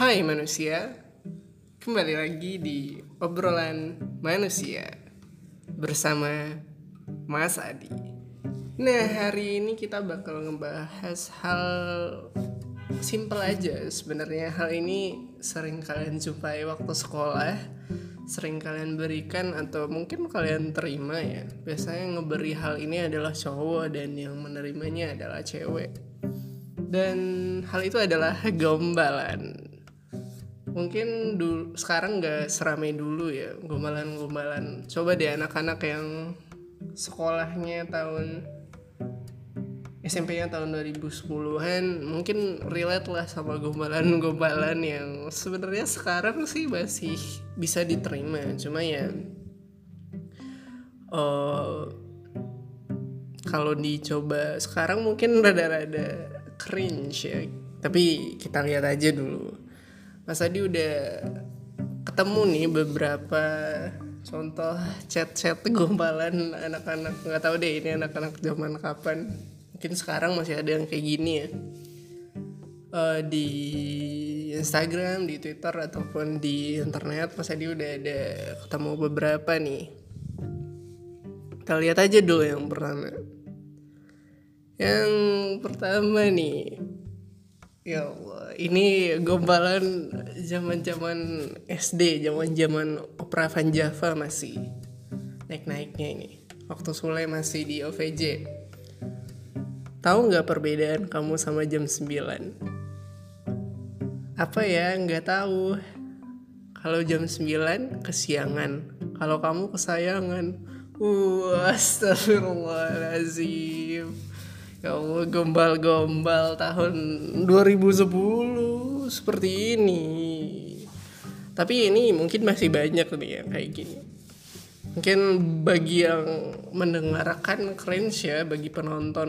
Hai manusia, kembali lagi di obrolan manusia bersama Mas Adi. Nah hari ini kita bakal ngebahas hal simple aja sebenarnya hal ini sering kalian jumpai waktu sekolah, sering kalian berikan atau mungkin kalian terima ya. Biasanya ngeberi hal ini adalah cowok dan yang menerimanya adalah cewek. Dan hal itu adalah gombalan mungkin dulu sekarang nggak seramai dulu ya gombalan-gombalan. Coba deh anak-anak yang sekolahnya tahun SMP-nya tahun 2010-an mungkin relate lah sama gombalan-gombalan yang sebenarnya sekarang sih masih bisa diterima. Cuma ya uh, kalau dicoba sekarang mungkin rada-rada cringe ya. Tapi kita lihat aja dulu Mas Adi udah ketemu nih beberapa contoh chat-chat gombalan anak-anak. Nggak tahu deh ini anak-anak zaman kapan. Mungkin sekarang masih ada yang kayak gini ya. Uh, di Instagram di Twitter ataupun di internet Mas Adi udah ada ketemu beberapa nih. Kita lihat aja dulu yang pertama. Yang pertama nih ya Allah ini gombalan zaman-zaman SD, zaman-zaman Opera Van Java masih naik-naiknya ini. Waktu Sule masih di OVJ. Tahu nggak perbedaan kamu sama jam 9? Apa ya? Nggak tahu. Kalau jam 9 kesiangan. Kalau kamu kesayangan. Uh, astagfirullahaladzim Ya gombal-gombal tahun 2010 seperti ini. Tapi ini mungkin masih banyak nih yang kayak gini. Mungkin bagi yang mendengarkan cringe ya bagi penonton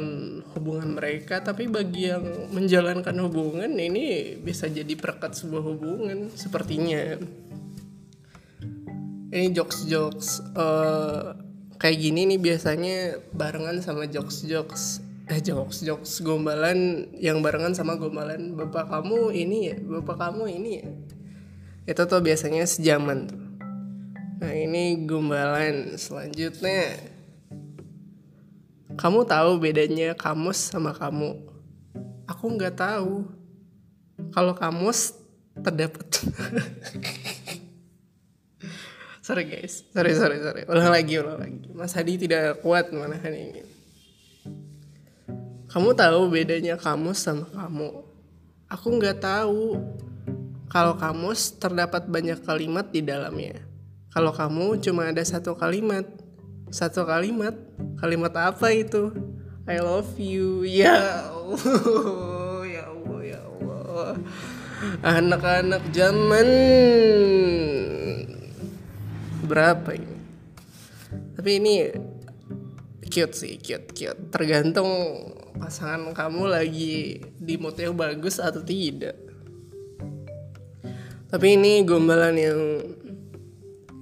hubungan mereka, tapi bagi yang menjalankan hubungan ini bisa jadi perkat sebuah hubungan sepertinya. Ini jokes-jokes uh, kayak gini nih biasanya barengan sama jokes-jokes eh jokes jokes. Gombalan yang barengan sama gombalan bapak kamu ini ya bapak kamu ini ya. Itu tuh biasanya sejaman tuh. Nah ini gombalan selanjutnya. Kamu tahu bedanya kamus sama kamu? Aku nggak tahu. Kalau kamus terdapat. Sorry guys. Sorry sorry sorry. Ulang lagi ulang lagi. Mas Hadi tidak kuat menahan ini kamu tahu bedanya kamus sama kamu? Aku nggak tahu. Kalau kamus terdapat banyak kalimat di dalamnya. Kalau kamu cuma ada satu kalimat. Satu kalimat? Kalimat apa itu? I love you. Ya Allah, ya Allah, ya Allah. Anak-anak zaman berapa ini? Tapi ini cute sih, cute, cute. Tergantung pasangan kamu lagi di yang bagus atau tidak. Tapi ini gombalan yang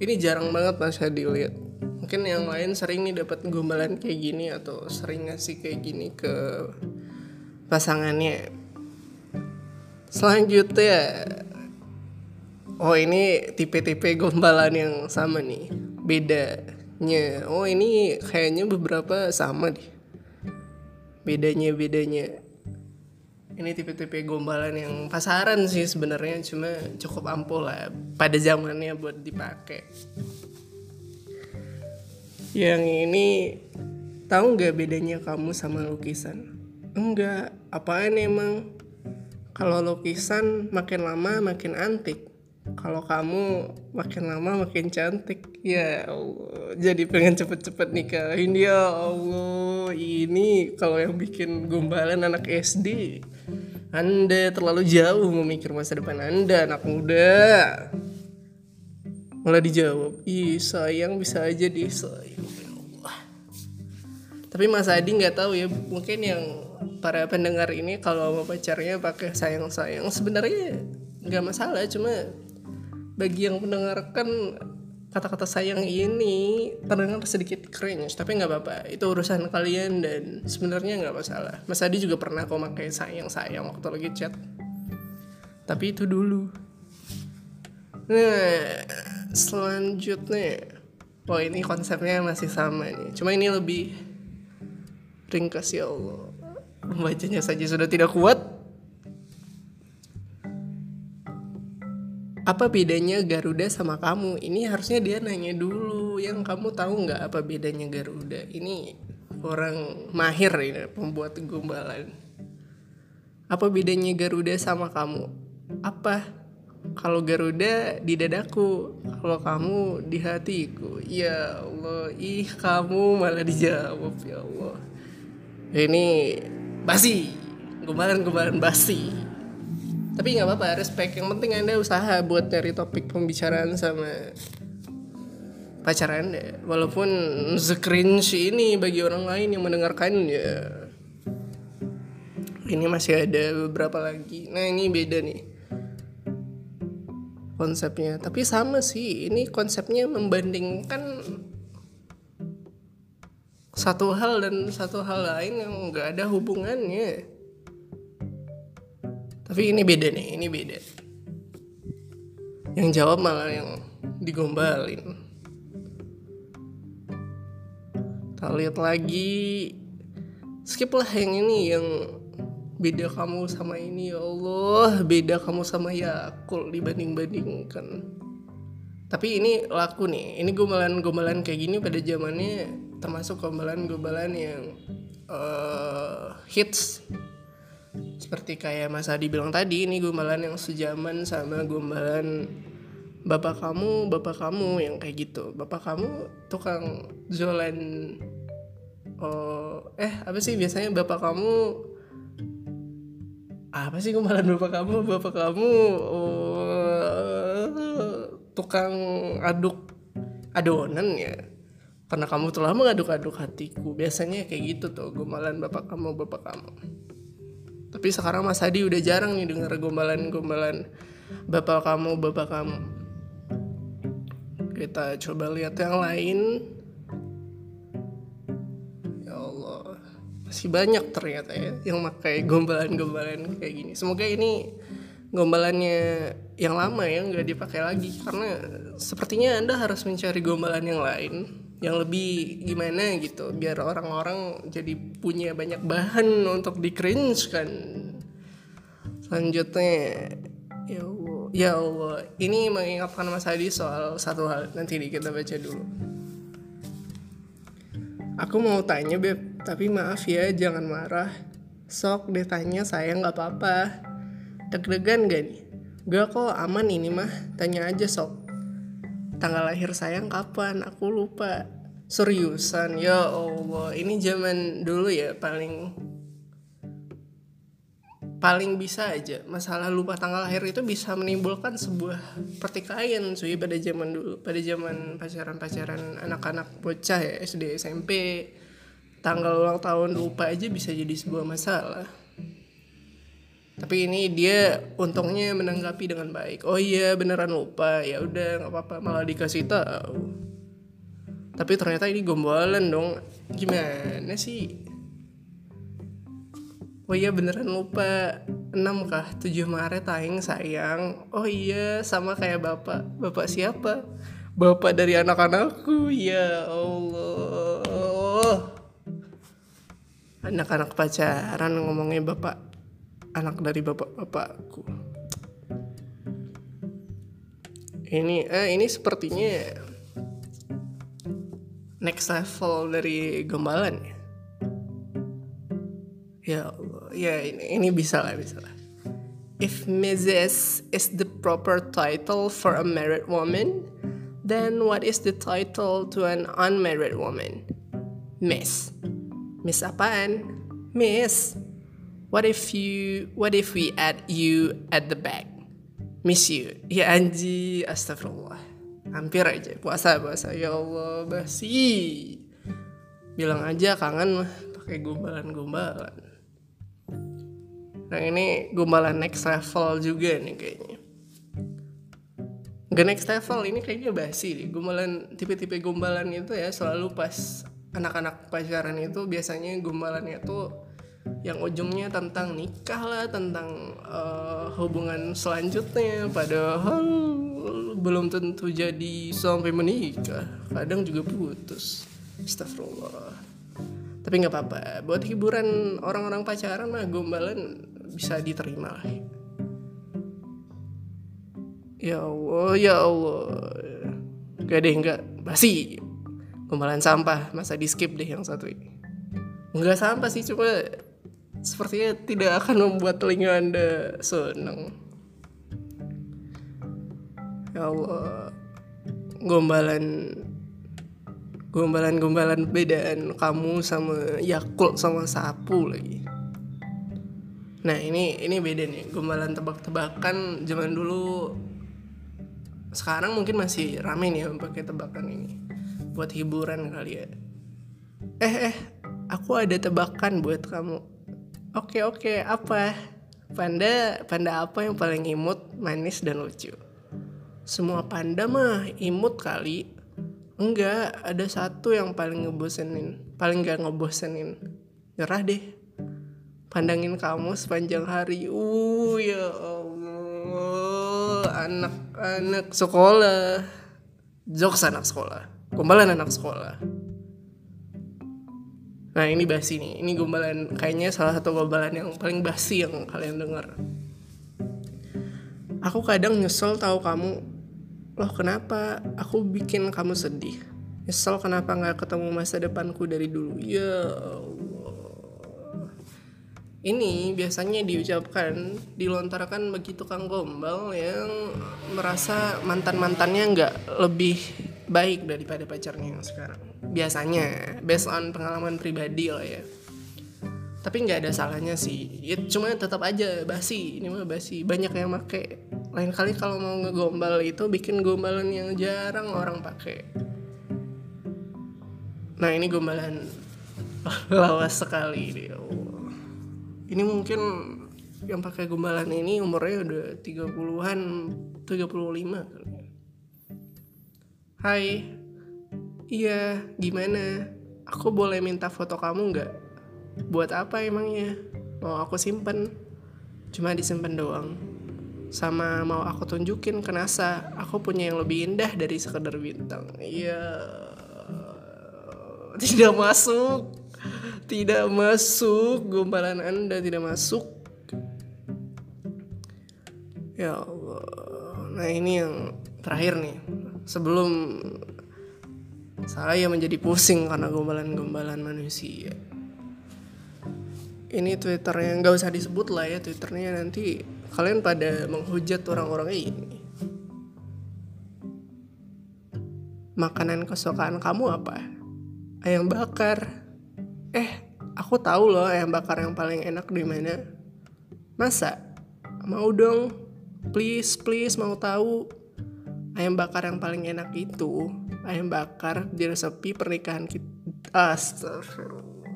ini jarang banget mas dilihat mungkin yang lain sering nih dapat gombalan kayak gini atau sering ngasih kayak gini ke pasangannya. Selanjutnya oh ini tipe-tipe gombalan yang sama nih bedanya oh ini kayaknya beberapa sama deh. Bedanya bedanya. Ini tipe-tipe gombalan yang pasaran sih sebenarnya cuma cukup ampuh lah pada zamannya buat dipakai. Yang ini tahu nggak bedanya kamu sama lukisan? Enggak. Apaan emang? Kalau lukisan makin lama makin antik kalau kamu makin lama makin cantik. Ya Allah jadi pengen cepet-cepet nikahin ya Allah ini kalau yang bikin gombalan anak SD anda terlalu jauh memikir masa depan anda anak muda. Malah dijawab ih sayang bisa aja disayang ya Allah. Tapi Mas Adi nggak tahu ya mungkin yang para pendengar ini kalau mau pacarnya pakai sayang sayang sebenarnya nggak masalah cuma bagi yang mendengarkan kata-kata sayang ini terdengar sedikit cringe tapi nggak apa-apa. Itu urusan kalian dan sebenarnya nggak masalah. Mas Adi juga pernah kok pakai sayang sayang waktu lagi chat. Tapi itu dulu. Nah selanjutnya oh ini konsepnya masih sama nih. Cuma ini lebih ringkas ya Allah. Membacanya saja sudah tidak kuat apa bedanya Garuda sama kamu? Ini harusnya dia nanya dulu yang kamu tahu nggak apa bedanya Garuda? Ini orang mahir ini pembuat gombalan. Apa bedanya Garuda sama kamu? Apa? Kalau Garuda di dadaku kalau kamu di hatiku. Ya Allah ih kamu malah dijawab ya Allah. Ini basi gombalan-gombalan basi tapi nggak apa-apa respect. Yang penting anda usaha buat cari topik pembicaraan sama pacar anda walaupun cringe ini bagi orang lain yang mendengarkan ya ini masih ada beberapa lagi. Nah ini beda nih konsepnya. Tapi sama sih ini konsepnya membandingkan satu hal dan satu hal lain yang nggak ada hubungannya tapi ini beda nih ini beda. Yang jawab malah yang digombalin. Kita lihat lagi. Skip lah yang ini yang beda kamu sama ini ya Allah. Beda kamu sama Yakul dibanding-bandingkan. Tapi ini laku nih. Ini gombalan-gombalan kayak gini pada zamannya termasuk gombalan-gombalan yang uh, hits seperti kayak Mas Adi bilang tadi ini gombalan yang sejaman sama gombalan bapak kamu bapak kamu yang kayak gitu. Bapak kamu tukang jualan oh eh apa sih biasanya bapak kamu apa sih kemarin bapak kamu bapak kamu oh, tukang aduk adonan ya? Karena kamu telah mengaduk-aduk hatiku. Biasanya kayak gitu tuh gombalan bapak kamu bapak kamu tapi sekarang Mas Hadi udah jarang nih dengar gombalan-gombalan bapak kamu bapak kamu. Kita coba lihat yang lain. Masih banyak ternyata ya yang pakai gombalan-gombalan kayak gini. Semoga ini gombalannya yang lama ya nggak dipakai lagi karena sepertinya anda harus mencari gombalan yang lain yang lebih gimana gitu biar orang-orang jadi punya banyak bahan untuk di cringe kan selanjutnya ya Allah ya Allah ini mengingatkan Mas Hadi soal satu hal nanti kita baca dulu aku mau tanya beb tapi maaf ya, jangan marah. Sok ditanya saya nggak apa-apa. Deg-degan gak nih? Gak kok aman ini mah, tanya aja sok. Tanggal lahir sayang kapan? Aku lupa. Seriusan, ya Allah. Ini zaman dulu ya paling paling bisa aja masalah lupa tanggal lahir itu bisa menimbulkan sebuah pertikaian cuy pada zaman dulu pada zaman pacaran pacaran anak-anak bocah ya SD SMP tanggal ulang tahun lupa aja bisa jadi sebuah masalah tapi ini dia untungnya menanggapi dengan baik. Oh iya beneran lupa. Ya udah nggak apa-apa. Malah dikasih tahu. Tapi ternyata ini gombalan dong. Gimana sih? Oh iya beneran lupa. 6 kah? 7 Maret tayang sayang. Oh iya sama kayak bapak. Bapak siapa? Bapak dari anak-anakku. Ya Allah. Anak-anak pacaran ngomongnya bapak anak dari bapak-bapakku ini eh, ini sepertinya next level dari gembalan ya. Ya ya ini ini bisa lah bisa lah. If Mrs is the proper title for a married woman then what is the title to an unmarried woman? Miss. Miss apaan? Miss, what if you what if we add you at the back? Miss you. Ya anji, astagfirullah. Hampir aja puasa puasa ya Allah basi. Bilang aja kangen mah pakai gombalan-gombalan. Nah ini gombalan next level juga nih kayaknya. Gak next level ini kayaknya basi nih. Gombalan tipe-tipe gombalan itu ya selalu pas anak-anak pacaran itu biasanya gombalannya tuh yang ujungnya tentang nikah lah tentang uh, hubungan selanjutnya. Padahal belum tentu jadi sampai menikah. Kadang juga putus. Astagfirullah. Tapi nggak apa-apa. Buat hiburan orang-orang pacaran mah gombalan bisa diterima lah. Ya Allah ya Allah. Gak deh nggak. Basi gombalan sampah. Masa di skip deh yang satu ini. Nggak sampah sih cuma sepertinya tidak akan membuat telinga anda senang ya Allah gombalan gombalan gombalan bedaan kamu sama Yakult sama sapu lagi. Nah ini ini beda nih gombalan tebak-tebakan zaman dulu. Sekarang mungkin masih rame nih pakai tebakan ini. Buat hiburan kali ya. Eh eh aku ada tebakan buat kamu oke oke. Apa? Panda panda apa yang paling imut manis dan lucu? Semua panda mah imut kali. Enggak ada satu yang paling ngebosenin. Paling gak ngebosenin. Nyerah deh. Pandangin kamu sepanjang hari. Uh ya Allah. Anak-anak sekolah. Jokes anak sekolah. Gombalan anak sekolah nah ini basi nih. Ini gombalan kayaknya salah satu gombalan yang paling basi yang kalian dengar. Aku kadang nyesel tahu kamu loh kenapa aku bikin kamu sedih? Nyesel kenapa nggak ketemu masa depanku dari dulu? Ya ini biasanya diucapkan dilontarkan bagi tukang gombal yang merasa mantan mantannya nggak lebih baik daripada pacarnya yang sekarang biasanya based on pengalaman pribadi lah ya. Tapi nggak ada salahnya sih. Ya, cuma tetap aja basi ini mah basi. Banyak yang make. Lain kali kalau mau ngegombal itu bikin gombalan yang jarang orang pakai nah ini gombalan lawas sekali ini ini mungkin yang pakai gombalan ini umurnya udah 30-an 35 kali Hai Iya gimana? Aku boleh minta foto kamu nggak? Buat apa emangnya? Mau aku simpen? Cuma disimpan doang. Sama mau aku tunjukin ke NASA aku punya yang lebih indah dari sekedar bintang. Iya. Tidak masuk. Tidak masuk. Gombalan anda tidak masuk. Ya Allah. Nah ini yang terakhir nih. Sebelum saya menjadi pusing karena gombalan-gombalan manusia. Ini twitternya nggak usah disebut lah ya twitternya nanti kalian pada menghujat orang-orang ini. Makanan kesukaan kamu apa? Ayam bakar. Eh aku tahu loh ayam bakar yang paling enak di mana. Masa? Mau dong. Please please mau tahu ayam bakar yang paling enak itu ayam bakar di resepi pernikahan kita astagfirullah.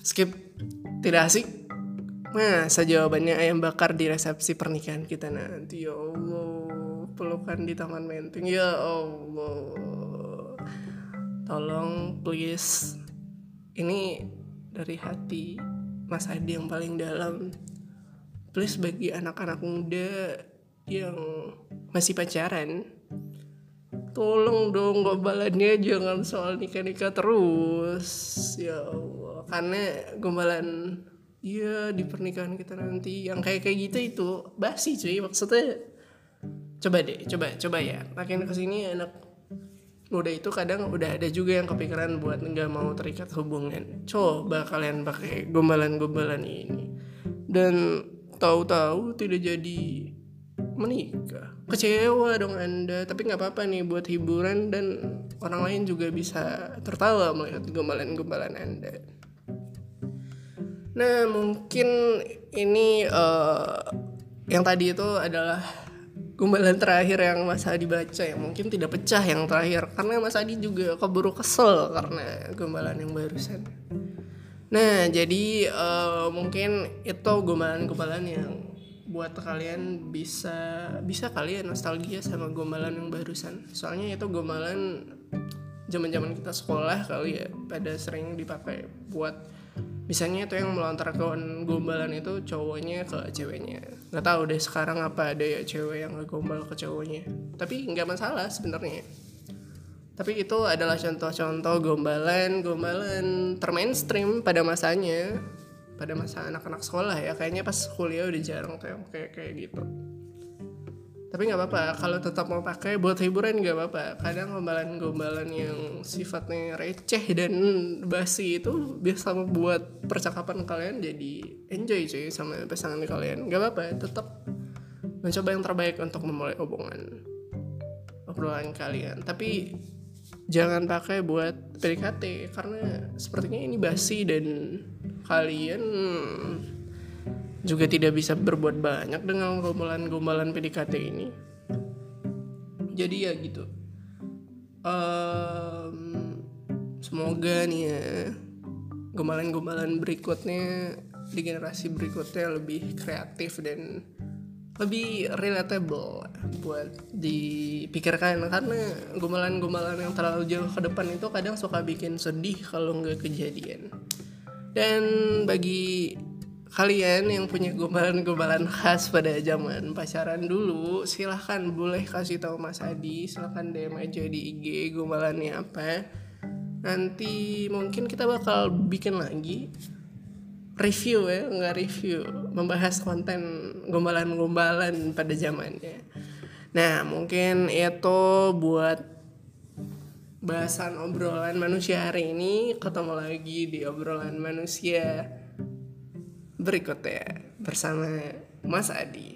Skip. Tidak asik? Masa jawabannya ayam bakar di resepsi pernikahan kita nanti. Ya Allah Pelukan di taman menteng. Ya Allah. Tolong please. Ini dari hati Mas Adi yang paling dalam. Please bagi anak-anak muda Yang masih pacaran? Tolong dong gombalannya jangan soal nikah-nikah terus. Ya Allah Karena gombalan iya di pernikahan kita nanti. Yang kayak kayak gitu itu basi cuy maksudnya. Coba deh coba coba ya. Makin ke sini anak muda itu kadang udah ada juga yang kepikiran buat nggak mau terikat hubungan. Coba kalian pakai gombalan-gombalan ini. Dan tahu-tahu tidak jadi menikah. Kecewa dong anda tapi nggak apa-apa nih buat hiburan dan orang lain juga bisa tertawa melihat gombalan-gombalan anda. Nah mungkin ini uh, yang tadi itu adalah gumbalan terakhir yang Mas Adi baca ya. Mungkin tidak pecah yang terakhir karena Mas Adi juga keburu kesel karena gumbalan yang barusan. Nah jadi uh, mungkin itu gumbalan-gumbalan yang buat kalian bisa bisa kalian nostalgia sama gombalan yang barusan. Soalnya itu gombalan zaman-zaman kita sekolah kali ya pada sering dipakai buat Misalnya itu yang melontarkan gombalan itu cowoknya ke ceweknya. Nggak tahu deh sekarang apa ada ya cewek yang ngegombal ke cowoknya. Tapi nggak masalah sebenarnya. Tapi itu adalah contoh-contoh gombalan gombalan termainstream pada masanya pada masa anak-anak sekolah ya. Kayaknya pas kuliah udah jarang tuh kayak kayak gitu. Tapi nggak apa-apa kalau tetap mau pakai buat hiburan nggak apa-apa. Kadang gombalan-gombalan yang sifatnya receh dan basi itu bisa membuat percakapan kalian jadi enjoy cuy sama pasangan kalian. Nggak apa-apa tetap mencoba yang terbaik untuk memulai hubungan obrolan kalian. Tapi jangan pakai buat PDKT karena sepertinya ini basi dan kalian juga tidak bisa berbuat banyak dengan gombalan-gombalan PDKT ini. Jadi ya gitu. Um, semoga nih ya gombalan-gombalan berikutnya di generasi berikutnya lebih kreatif dan lebih relatable buat dipikirkan. Karena gombalan-gombalan yang terlalu jauh ke depan itu kadang suka bikin sedih kalau nggak kejadian dan bagi kalian yang punya gombalan-gombalan khas pada zaman pacaran dulu silahkan boleh kasih tahu Mas Adi. Silahkan DM aja di IG gombalannya apa. Nanti mungkin kita bakal bikin lagi review ya nggak review membahas konten gombalan-gombalan pada zamannya. Nah mungkin itu buat bahasan obrolan manusia hari ini ketemu lagi di obrolan manusia berikutnya bersama Mas Adi.